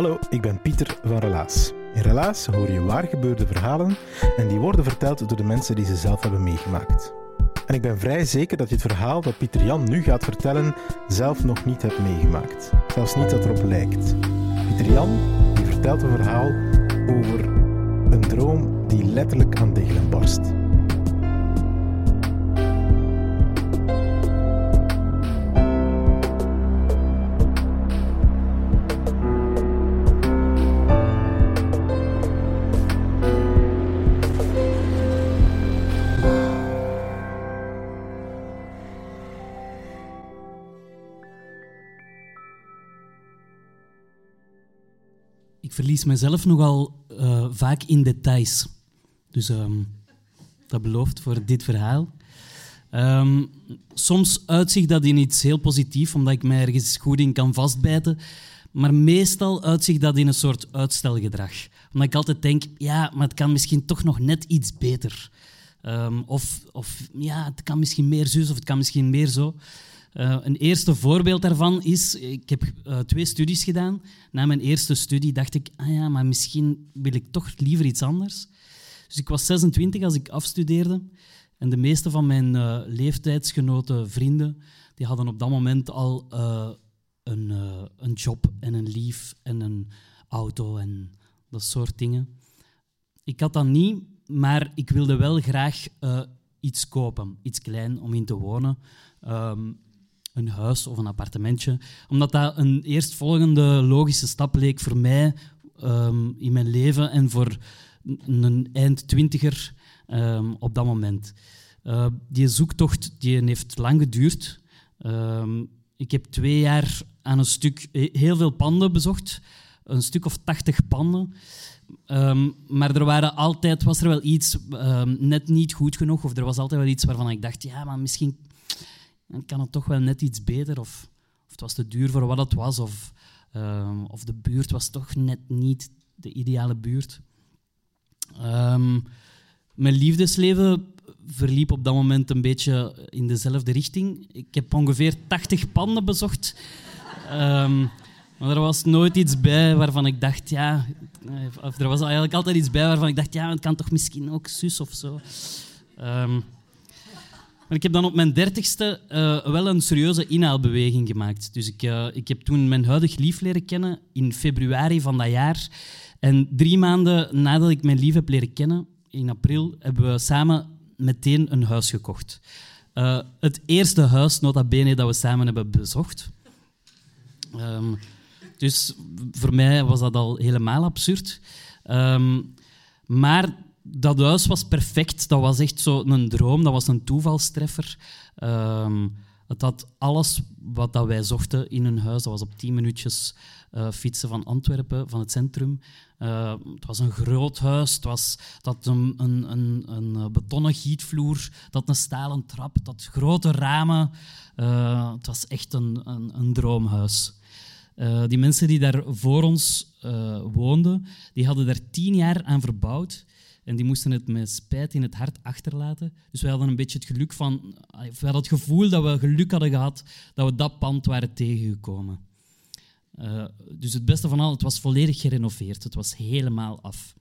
Hallo, ik ben Pieter van Relaas. In Relaas hoor je waar gebeurde verhalen en die worden verteld door de mensen die ze zelf hebben meegemaakt. En ik ben vrij zeker dat je het verhaal dat Pieter Jan nu gaat vertellen zelf nog niet hebt meegemaakt. Zelfs niet dat erop lijkt. Pieter Jan die vertelt een verhaal over een droom die letterlijk aan degelen barst. Ik verlies mezelf nogal uh, vaak in details. Dus um, dat belooft voor dit verhaal. Um, soms uitzicht dat in iets heel positiefs, omdat ik mij ergens goed in kan vastbijten. Maar meestal uitzicht dat in een soort uitstelgedrag. Omdat ik altijd denk, ja, maar het kan misschien toch nog net iets beter. Um, of, of ja, het kan misschien meer zus of het kan misschien meer zo. Uh, een eerste voorbeeld daarvan is, ik heb uh, twee studies gedaan. Na mijn eerste studie dacht ik, ah ja, maar misschien wil ik toch liever iets anders. Dus ik was 26 als ik afstudeerde. En de meeste van mijn uh, leeftijdsgenoten, vrienden, die hadden op dat moment al een, een job en een lief en een auto en dat soort dingen. Ik had dat niet, maar ik wilde wel graag iets kopen, iets klein om in te wonen. Um, een huis of een appartementje. Omdat dat een eerstvolgende logische stap leek voor mij um, in mijn leven en voor een eind-twintiger um, op dat moment. Uh, die zoektocht die heeft lang geduurd. Um, ik heb twee jaar aan een stuk heel veel panden bezocht. Een stuk of tachtig panden. Maar er waren altijd, was er wel iets net niet goed genoeg. Of er was altijd wel iets waarvan ik dacht, ja, maar misschien dan kan het toch wel net iets beter. Of, of het was te duur voor wat het was. Of, um, of de buurt was toch net niet de ideale buurt. Um, mijn liefdesleven verliep op dat moment een beetje in dezelfde richting. Ik heb ongeveer 80 panden bezocht. Um, maar er was nooit iets bij waarvan ik dacht, ja... Of er was eigenlijk altijd iets bij waarvan ik dacht, ja, het kan toch misschien ook zus of zo. Ik heb dan op mijn dertigste uh, wel een serieuze inhaalbeweging gemaakt. Dus ik, uh, ik heb toen mijn huidig lief leren kennen in februari van dat jaar. En drie maanden nadat ik mijn lief heb leren kennen, in april, hebben we samen meteen een huis gekocht. Uh, het eerste huis, nota bene, dat we samen hebben bezocht. Um, dus voor mij was dat al helemaal absurd. Um, maar dat huis was perfect. Dat was echt zo een droom. Dat was een toevalstreffer. Um, het had alles wat dat wij zochten in een huis. Dat was op tien minuutjes uh, fietsen van Antwerpen, van het centrum. Uh, het was een groot huis. Het, was, had een, een, een, een betonnen gietvloer. Had een stalen trap. Had grote ramen. Uh, het was echt een, een, een droomhuis. die mensen die daar voor ons woonden, die hadden daar tien jaar aan verbouwd. En die moesten het met spijt in het hart achterlaten. Dus wij hadden een beetje het geluk van... We hadden het gevoel dat we geluk hadden gehad dat we dat pand waren tegengekomen. Uh, dus het beste van al, het was volledig gerenoveerd. Het was helemaal af.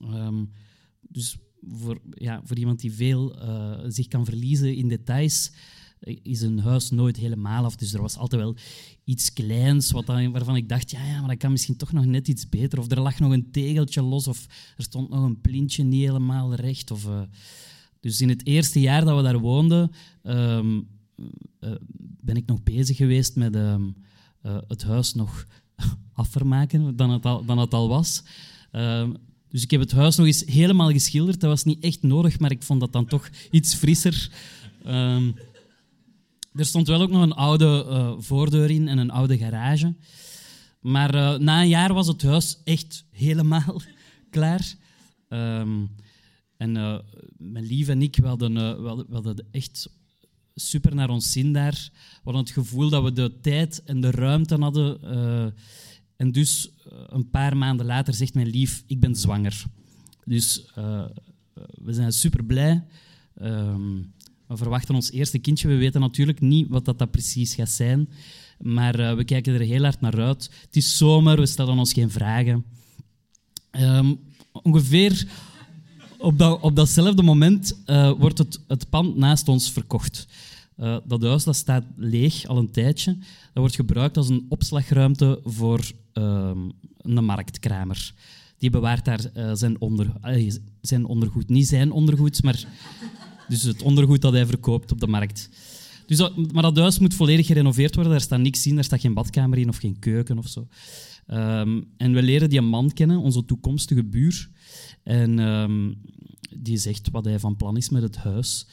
Um, dus voor, ja, voor iemand die veel uh, zich kan verliezen in details, is een huis nooit helemaal af. Dus er was altijd wel iets kleins wat waarvan ik dacht, ja, ja, maar dat kan misschien toch nog net iets beter. Of er lag nog een tegeltje los, of er stond nog een plintje niet helemaal recht. Of, uh, Dus in het eerste jaar dat we daar woonden, ehm, eh, ben ik nog bezig geweest met ehm, eh, het huis nog afvermaken dan het al, dan het al was. Ehm, dus ik heb het huis nog eens helemaal geschilderd. Dat was niet echt nodig, maar ik vond dat dan toch iets frisser. Er stond wel ook nog een oude uh, voordeur in en een oude garage. Maar uh, na een jaar was het huis echt helemaal klaar. Um, en uh, mijn lief en ik, hadden, echt super naar ons zin daar. We hadden het gevoel dat we de tijd en de ruimte hadden. En dus een paar maanden later zegt mijn lief, ik ben zwanger. Dus we zijn super blij. Um, we verwachten ons eerste kindje. We weten natuurlijk niet wat dat, dat precies gaat zijn. Maar we kijken er heel hard naar uit. Het is zomer, we stellen ons geen vragen. Um, ongeveer op, dat, op datzelfde moment uh, wordt het, het pand naast ons verkocht. Uh, dat huis dat staat leeg al een tijdje. Dat wordt gebruikt als een opslagruimte voor uh, een marktkramer. Die bewaart daar zijn, onder, zijn ondergoed. Niet zijn ondergoed, maar dus het ondergoed dat hij verkoopt op de markt. Dus maar dat huis moet volledig gerenoveerd worden. Daar staat niks in, daar staat geen badkamer in of geen keuken of zo. Um, en we leren die man kennen, onze toekomstige buur. En um, die zegt wat hij van plan is met het huis.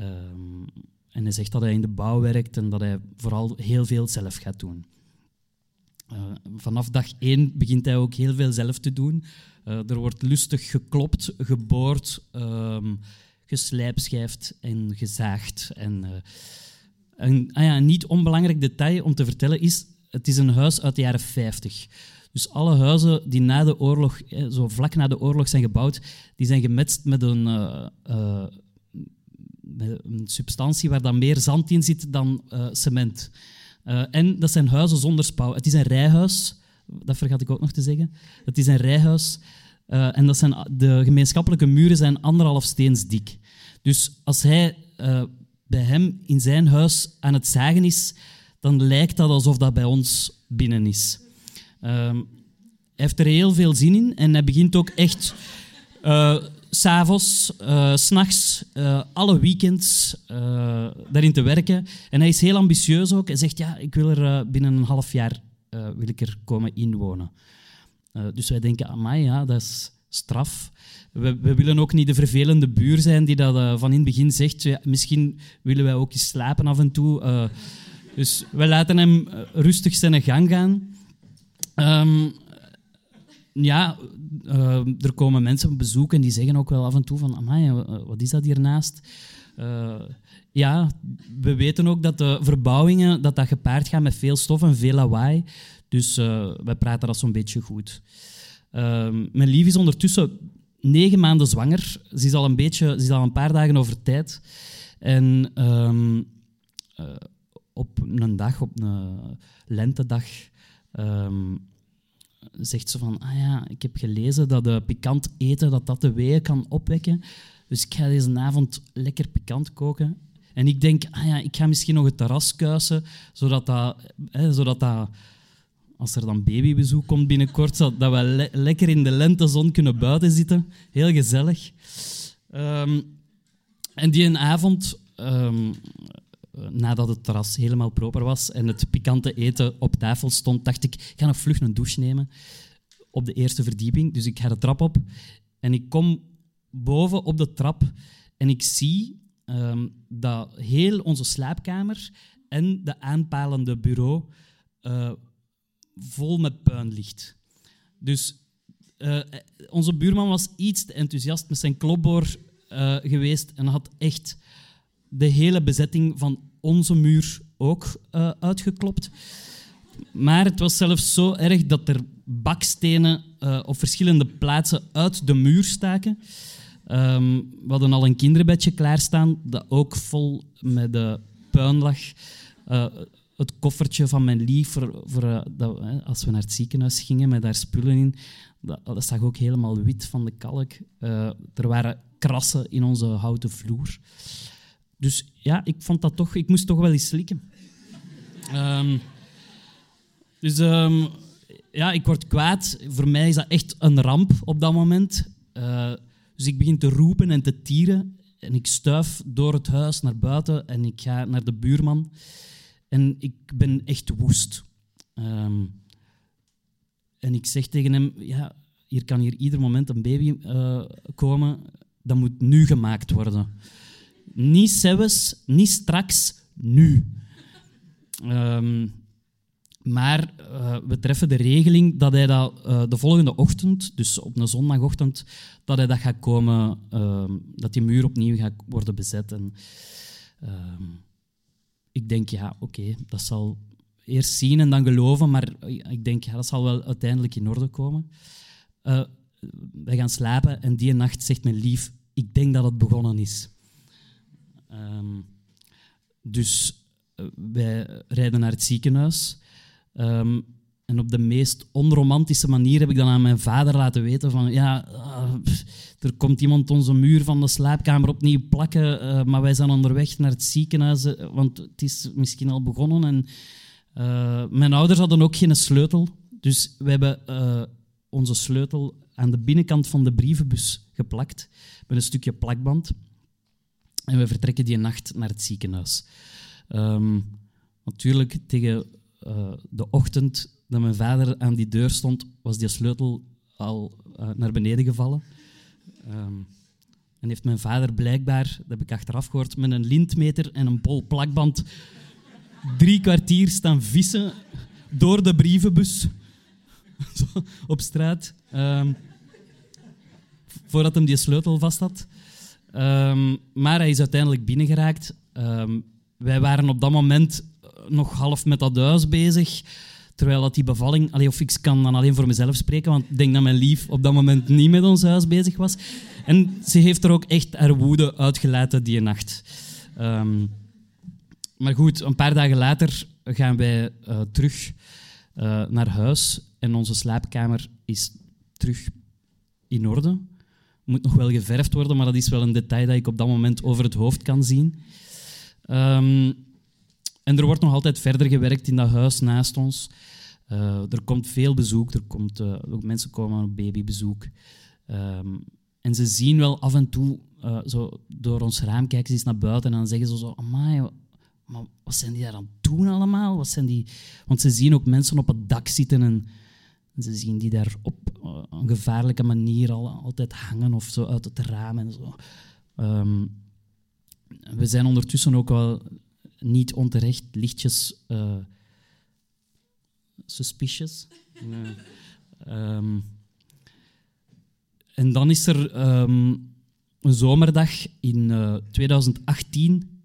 Um, en hij zegt dat hij in de bouw werkt en dat hij vooral heel veel zelf gaat doen. Uh, vanaf dag één begint hij ook heel veel zelf te doen. Uh, er wordt lustig geklopt, geboord, geslijpschijfd en gezaagd. En, uh, en ah ja, een niet onbelangrijk detail om te vertellen is, het is een huis uit de jaren 50. Dus alle huizen die na de oorlog, zo vlak na de oorlog zijn gebouwd, die zijn gemetst met een, met een substantie waar dan meer zand in zit dan cement. en dat zijn huizen zonder spouw. Het is een rijhuis, dat vergat ik ook nog te zeggen. Het is een rijhuis en dat zijn, de gemeenschappelijke muren zijn anderhalf steens dik. Dus als hij bij hem in zijn huis aan het zagen is, dan lijkt dat alsof dat bij ons binnen is. Um, hij heeft er heel veel zin in en hij begint ook echt uh, s'avonds, uh, s'nachts, alle weekends daarin te werken. En hij is heel ambitieus ook. Hij zegt, ja, ik wil er binnen een half jaar wil ik er komen inwonen. Dus wij denken, amai, ja, dat is straf. We, we, willen ook niet de vervelende buur zijn die dat van in het begin zegt, ja, misschien willen wij ook eens slapen af en toe. dus wij laten hem rustig zijn gang gaan. Um, ja, er komen mensen op bezoek en die zeggen ook wel af en toe van, amai, wat is dat hiernaast? Ja, we weten ook dat de verbouwingen dat dat gepaard gaat met veel stof en veel lawaai. Dus uh, wij praten dat zo'n beetje goed. Ehm, mijn lief is ondertussen negen maanden zwanger. Ze is al een, beetje, ze is al een paar dagen over tijd. En um, op een dag, op een lentedag, um, zegt ze van, ah ja, ik heb gelezen dat uh, pikant eten dat dat de weeën kan opwekken. Dus ik ga deze avond lekker pikant koken. En ik denk, ah ja, ik ga misschien nog het terras kuisen, zodat dat, hè, zodat dat als er dan babybezoek komt binnenkort, dat we le lekker in de lentezon kunnen buiten zitten. Heel gezellig. Um, en die avond um, eh, nadat het terras helemaal proper was en het pikante eten op tafel stond, dacht ik, ik ga nog vlug een douche nemen op de eerste verdieping. Dus ik ga de trap op en ik kom boven op de trap en ik zie um, dat heel onze slaapkamer en de aanpalende bureau uh, vol met puin ligt. Dus uh, onze buurman was iets te enthousiast met zijn klopboor uh, geweest en had echt de hele bezetting van onze muur ook uitgeklopt. Maar het was zelfs zo erg dat er bakstenen op verschillende plaatsen uit de muur staken. Um, we hadden al een kinderbedje klaarstaan dat ook vol met de puin lag. Het koffertje van mijn lief, voor, voor dat, als we naar het ziekenhuis gingen met daar spullen in, dat, dat zag ook helemaal wit van de kalk. er waren krassen in onze houten vloer. Dus ja, ik vond dat toch, ik moest toch wel eens slikken. Um, dus um, ja, ik word kwaad. Voor mij is dat echt een ramp op dat moment. Uh, dus ik begin te roepen en te tieren. En ik stuif door het huis naar buiten en ik ga naar de buurman. En ik ben echt woest. Ehm, en ik zeg tegen hem, ja, hier kan hier ieder moment een baby uh, komen. Dat moet nu gemaakt worden. Niet zelfs, niet straks, nu. Um, maar uh, we treffen de regeling dat hij dat uh, de volgende ochtend, dus op een zondagochtend, dat hij dat gaat komen, uh, dat die muur opnieuw gaat worden bezet. En, ehm, ik denk, ja, oké, dat zal eerst zien en dan geloven, maar ik denk, ja, dat zal wel uiteindelijk in orde komen. Uh, wij gaan slapen en die nacht zegt mijn lief, ik denk dat het begonnen is. Um, dus wij rijden naar het ziekenhuis. Um, en op de meest onromantische manier heb ik dan aan mijn vader laten weten van ja, uh, er komt iemand onze muur van de slaapkamer opnieuw plakken, uh, maar wij zijn onderweg naar het ziekenhuis, uh, want het is misschien al begonnen. En, mijn ouders hadden ook geen sleutel, dus we hebben onze sleutel aan de binnenkant van de brievenbus geplakt met een stukje plakband. En we vertrekken die nacht naar het ziekenhuis. Um, natuurlijk, tegen de ochtend dat mijn vader aan die deur stond, was die sleutel al uh, naar beneden gevallen. Um, en heeft mijn vader blijkbaar, dat heb ik achteraf gehoord, met een lintmeter en een bol plakband drie kwartier staan vissen door de brievenbus op straat. Um, voordat hem die sleutel vast had. Um, maar hij is uiteindelijk binnengeraakt. Wij waren op dat moment nog half met dat huis bezig. Terwijl dat die bevalling... Allee, of ik kan dan alleen voor mezelf spreken, want ik denk dat mijn lief op dat moment niet met ons huis bezig was. En ze heeft er ook echt haar woede uitgelaten die nacht. Um, maar goed, een paar dagen later gaan wij uh, terug uh, naar huis. En onze slaapkamer is terug in orde. Moet nog wel geverfd worden, maar dat is wel een detail dat ik op dat moment over het hoofd kan zien. Um, en er wordt nog altijd verder gewerkt in dat huis naast ons. Uh, er komt veel bezoek, er komt, uh, mensen komen op babybezoek. Um, en ze zien wel af en toe, uh, zo door ons raam kijken ze eens naar buiten en dan zeggen ze zo, maar wat zijn die daar aan het doen allemaal? Wat zijn die... Want ze zien ook mensen op het dak zitten en, ze zien die daar op een gevaarlijke manier al, altijd hangen of zo uit het raam en zo. Um, we zijn ondertussen ook wel niet onterecht lichtjes uh, suspicious. Nee. Um, en dan is er um, een zomerdag in uh, 2018,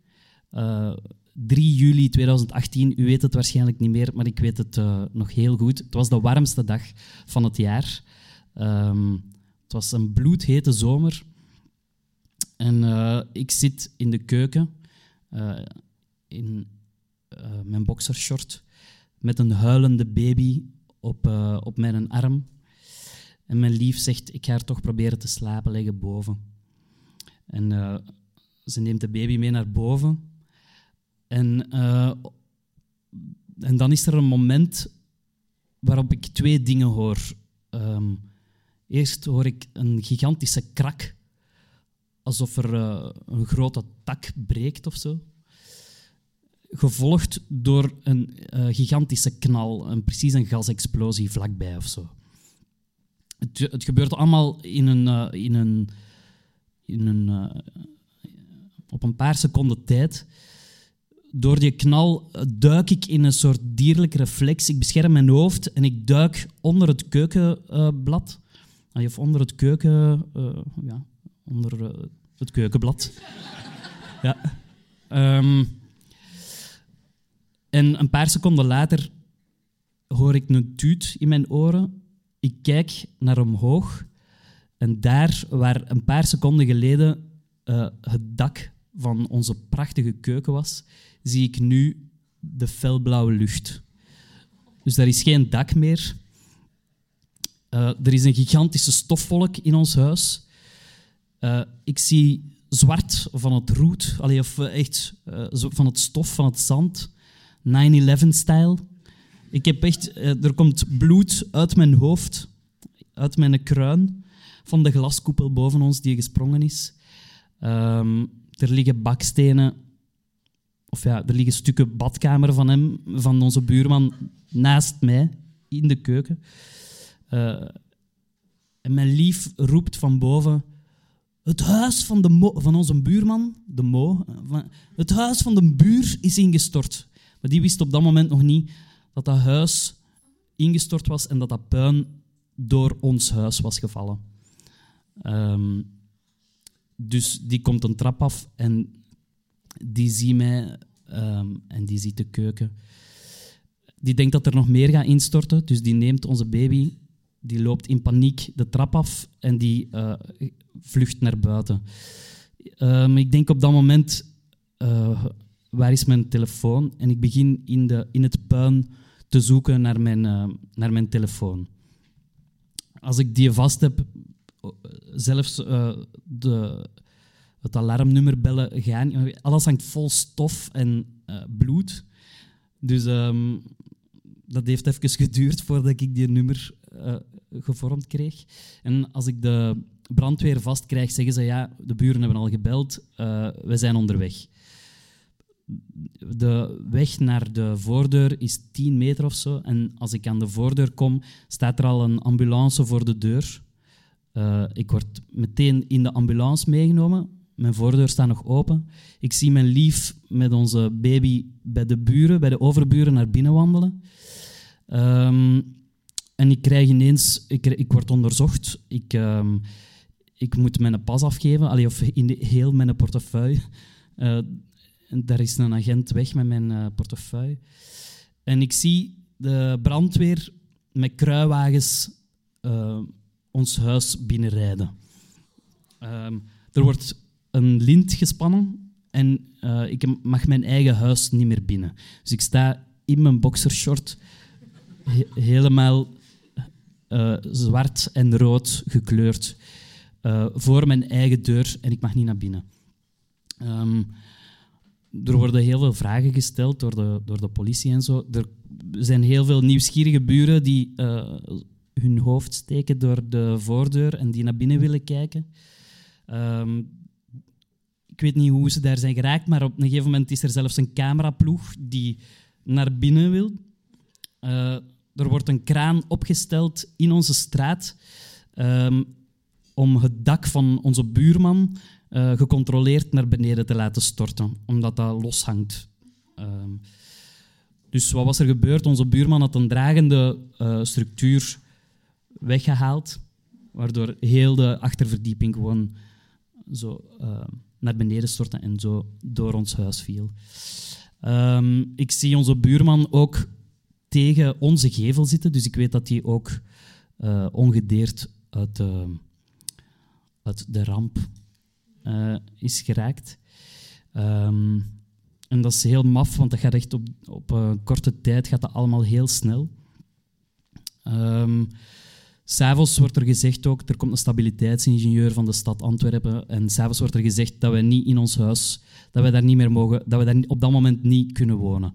uh, 3 juli 2018. U weet het waarschijnlijk niet meer, maar ik weet het nog heel goed. Het was de warmste dag van het jaar. Um, het was een bloedhete zomer. En uh, ik zit in de keuken uh, in uh, mijn boxershort met een huilende baby op, uh, op mijn arm. En mijn lief zegt, ik ga er toch proberen te slapen, liggen boven. En uh, ze neemt de baby mee naar boven. En, en dan is er een moment waarop ik twee dingen hoor. Um, eerst hoor ik een gigantische krak, alsof er een grote tak breekt of zo gevolgd door een uh, gigantische knal, een, precies een gasexplosie vlakbij of zo. Het, het gebeurt allemaal in een, uh, in een, in een, uh, op een paar seconden tijd. Door die knal duik ik in een soort dierlijke reflex. Ik bescherm mijn hoofd en ik duik onder het keukenblad. of onder het keuken... ja, onder het keukenblad. ja. Um, en een paar seconden later hoor ik een tuut in mijn oren. Ik kijk naar omhoog. En daar, waar een paar seconden geleden uh, het dak van onze prachtige keuken was, zie ik nu de felblauwe lucht. Dus daar is geen dak meer. Uh, er is een gigantische stofwolk in ons huis. Uh, ik zie zwart van het roet, of echt van het stof, van het zand. 9-11-stijl. Ik heb echt, eh, er komt bloed uit mijn hoofd, uit mijn kruin, van de glaskoepel boven ons die gesprongen is. Ehm, er liggen bakstenen, of ja, er liggen stukken badkamer van hem, van onze buurman, naast mij in de keuken. Uh, en mijn lief roept van boven: Het huis van, de van onze buurman, de Mo, het huis van de buur is ingestort. Maar die wist op dat moment nog niet dat dat huis ingestort was en dat dat puin door ons huis was gevallen. Um, dus die komt een trap af en die ziet mij um, en die ziet de keuken. Die denkt dat er nog meer gaat instorten, dus die neemt onze baby, die loopt in paniek de trap af en die uh, vlucht naar buiten. Um, ik denk op dat moment, uh, waar is mijn telefoon? En ik begin in, de, in het puin te zoeken naar mijn, uh, naar mijn telefoon. Als ik die vast heb, zelfs uh, de, het alarmnummer bellen gaan. Alles hangt vol stof en bloed. Dus um, dat heeft even geduurd voordat ik die nummer gevormd kreeg. En als ik de brandweer vastkrijg, zeggen ze ja, de buren hebben al gebeld, we zijn onderweg. De weg naar de voordeur is 10 meter of zo. En als ik aan de voordeur kom, staat er al een ambulance voor de deur. Uh, ik word meteen in de ambulance meegenomen. Mijn voordeur staat nog open. Ik zie mijn lief met onze baby bij de buren, bij de overburen, naar binnen wandelen. Um, en ik krijg ineens... Ik, ik word onderzocht. Ik, um, ik moet mijn pas afgeven, allee, of in de, heel mijn portefeuille. Uh, daar is een agent weg met mijn uh, portefeuille. En ik zie de brandweer met kruiwagens uh, ons huis binnenrijden. Um, er wordt een lint gespannen en uh, ik mag mijn eigen huis niet meer binnen. Dus ik sta in mijn boxershort he helemaal zwart en rood gekleurd voor mijn eigen deur en ik mag niet naar binnen. Um, er worden heel veel vragen gesteld door de, door de politie en zo. Er zijn heel veel nieuwsgierige buren die hun hoofd steken door de voordeur en die naar binnen willen kijken. Um, ik weet niet hoe ze daar zijn geraakt, maar op een gegeven moment is er zelfs een cameraploeg die naar binnen wil. Uh, er wordt een kraan opgesteld in onze straat um, om het dak van onze buurman uh, gecontroleerd naar beneden te laten storten, omdat dat loshangt. Um, dus wat was er gebeurd? Onze buurman had een dragende uh, structuur weggehaald, waardoor heel de achterverdieping gewoon zo uh, naar beneden stortte en zo door ons huis viel. Um, ik zie onze buurman ook tegen onze gevel zitten, dus ik weet dat hij ook uh, ongedeerd uit, uit de ramp uh, is geraakt. Um, en dat is heel maf, want dat gaat echt op, op een korte tijd gaat dat allemaal heel snel. Um, S'avonds wordt er gezegd ook, er komt een stabiliteitsingenieur van de stad Antwerpen, en s'avonds wordt er gezegd dat wij niet in ons huis, dat wij daar niet meer mogen, dat we daar op dat moment niet kunnen wonen.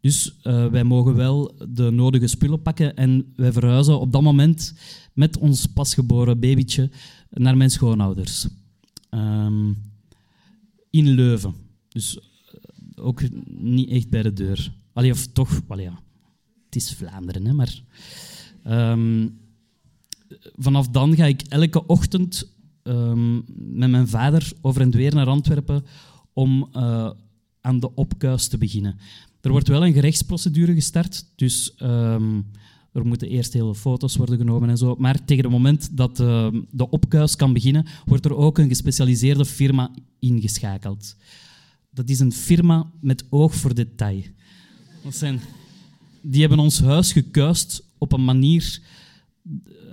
Dus uh, wij mogen wel de nodige spullen pakken en wij verhuizen op dat moment met ons pasgeboren babytje naar mijn schoonouders. Um, in Leuven. Dus uh, ook niet echt bij de deur. Allee, of toch, ja. het is Vlaanderen, hè, maar... Um, vanaf dan ga ik elke ochtend um, met mijn vader over en weer naar Antwerpen om uh, aan de opkuis te beginnen. Er wordt wel een gerechtsprocedure gestart, dus er moeten eerst hele foto's worden genomen en zo. Maar tegen het moment dat uh, de opkuis kan beginnen, wordt er ook een gespecialiseerde firma ingeschakeld. Dat is een firma met oog voor detail. Zijn, die hebben ons huis gekuist op een manier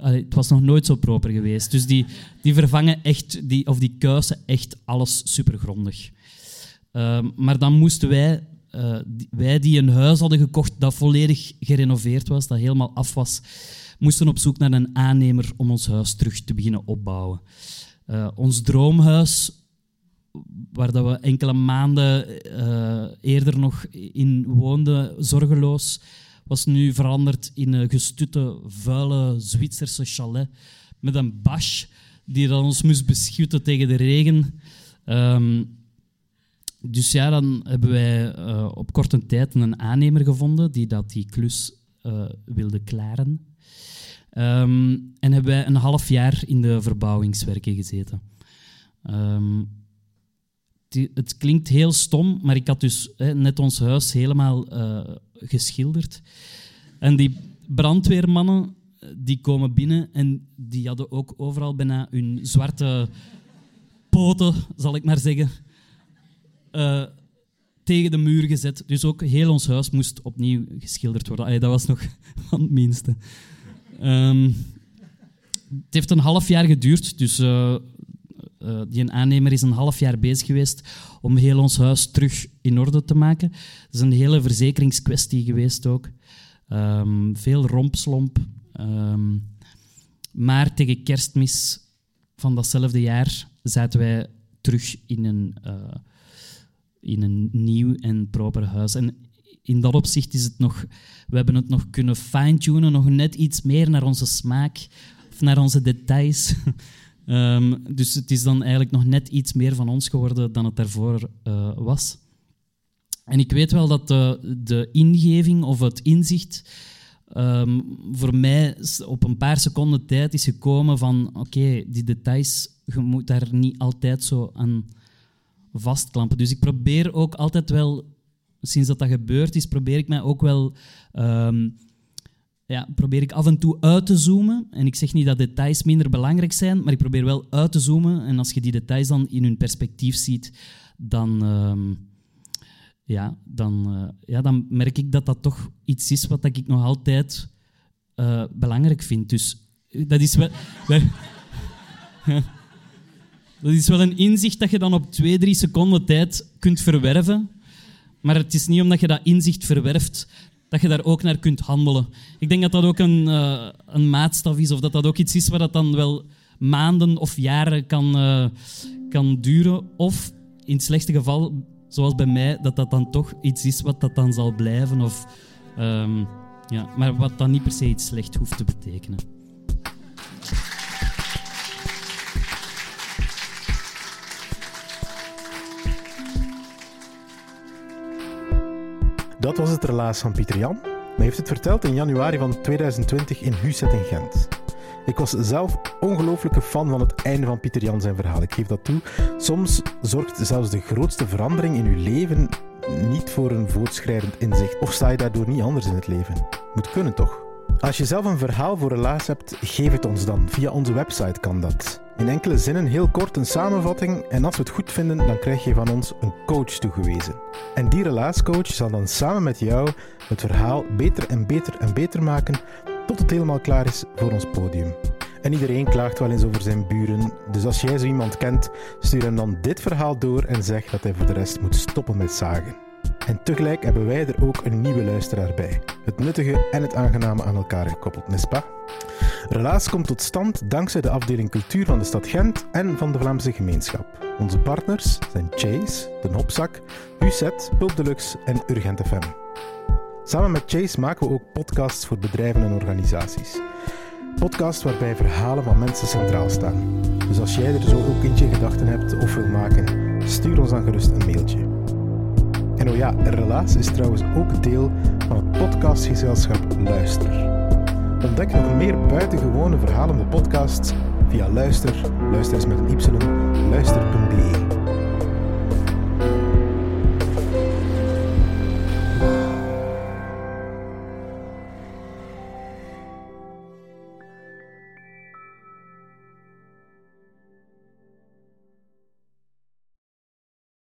het was nog nooit zo proper geweest. Dus die, die vervangen echt, die, of die kuisen echt alles supergrondig. Uh, maar dan moesten wij, die, wij die een huis hadden gekocht dat volledig gerenoveerd was, dat helemaal af was, moesten op zoek naar een aannemer om ons huis terug te beginnen opbouwen. Uh, ons droomhuis, waar dat we enkele maanden eh, eerder nog in woonden, zorgeloos, was nu veranderd in een gestutte, vuile Zwitserse chalet met een bash die dan ons moest beschutten tegen de regen. Ehm, dus ja, dan hebben wij eh, op korte tijd een aannemer gevonden die dat die klus eh, wilde klaren. Ehm, en hebben wij een half jaar in de verbouwingswerken gezeten. Ehm, die, het klinkt heel stom, maar ik had dus hè, net ons huis helemaal eh, geschilderd. En die brandweermannen die komen binnen en die hadden ook overal bijna hun zwarte poten, zal ik maar zeggen, uh, tegen de muur gezet. Dus ook heel ons huis moest opnieuw geschilderd worden. Dat was nog het minste. Um, het heeft een half jaar geduurd, dus uh, uh, die aannemer is een half jaar bezig geweest om heel ons huis terug in orde te maken. Het is een hele verzekeringskwestie geweest ook. Um, veel rompslomp. Um, maar tegen kerstmis van datzelfde jaar zaten wij terug in een, in een nieuw en proper huis. En in dat opzicht is het nog, we hebben het nog kunnen fine-tunen, nog net iets meer naar onze smaak of naar onze details. um, dus het is dan eigenlijk nog net iets meer van ons geworden dan het daarvoor uh, was. En ik weet wel dat de, de ingeving of het inzicht um, voor mij op een paar seconden tijd is gekomen van oké, die details, je moet daar niet altijd zo aan vastklampen. Dus ik probeer ook altijd wel, sinds dat dat gebeurd is, probeer ik mij ook wel... Um, ja, probeer ik af en toe uit te zoomen. En ik zeg niet dat details minder belangrijk zijn, maar ik probeer wel uit te zoomen. En als je die details dan in hun perspectief ziet, dan, um, ja, dan, uh, ja, dan merk ik dat dat toch iets is wat ik nog altijd uh, belangrijk vind. Dus dat is wel... dat is wel een inzicht dat je dan op twee, drie seconden tijd kunt verwerven. Maar het is niet omdat je dat inzicht verwerft dat je daar ook naar kunt handelen. Ik denk dat dat ook een, uh, een maatstaf is, of dat dat ook iets is waar dat dan wel maanden of jaren kan, uh, kan duren. Of in het slechtste geval, zoals bij mij, dat dat dan toch iets is wat dat dan zal blijven. Of, um, ja, maar wat dan niet per se iets slecht hoeft te betekenen. Dat was het relaas van Pieter Jan. Hij heeft het verteld in januari van 2020 in Huset in Gent. Ik was zelf ongelooflijke fan van het einde van Pieter Jan zijn verhaal. Ik geef dat toe. Soms zorgt zelfs de grootste verandering in uw leven niet voor een voortschrijdend inzicht. Of sta je daardoor niet anders in het leven? Moet kunnen toch? Als je zelf een verhaal voor relaas hebt, geef het ons dan. Via onze website kan dat. In enkele zinnen heel kort een samenvatting en als we het goed vinden, dan krijg je van ons een coach toegewezen. En die relaascoach zal dan samen met jou het verhaal beter en beter en beter maken tot het helemaal klaar is voor ons podium. En iedereen klaagt wel eens over zijn buren, dus als jij zo iemand kent, stuur hem dan dit verhaal door en zeg dat hij voor de rest moet stoppen met zagen. En tegelijk hebben wij er ook een nieuwe luisteraar bij. Het nuttige en het aangename aan elkaar gekoppeld, pas? Relaas komt tot stand dankzij de afdeling cultuur van de stad Gent en van de Vlaamse gemeenschap. Onze partners zijn Chase, De Hopzak, UZ, Pulp Deluxe en Urgent FM. Samen met Chase maken we ook podcasts voor bedrijven en organisaties. Podcasts waarbij verhalen van mensen centraal staan. Dus als jij er zo ook eentje gedachten hebt of wil maken, stuur ons dan gerust een mailtje. En oh ja, Relaas is trouwens ook deel van het podcastgezelschap Luister. Ontdek nog meer buitengewone verhalende podcasts via Luister, luister eens met een y, luister.be.